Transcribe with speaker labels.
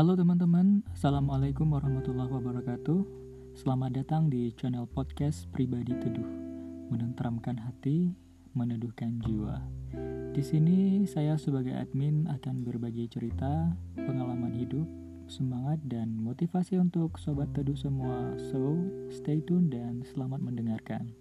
Speaker 1: Halo teman-teman, Assalamualaikum warahmatullahi wabarakatuh. Selamat datang di channel podcast Pribadi Teduh. Menenteramkan hati, meneduhkan jiwa. Di sini saya sebagai admin akan berbagi cerita, pengalaman hidup, semangat dan motivasi untuk sobat teduh semua. So, stay tune dan selamat mendengarkan.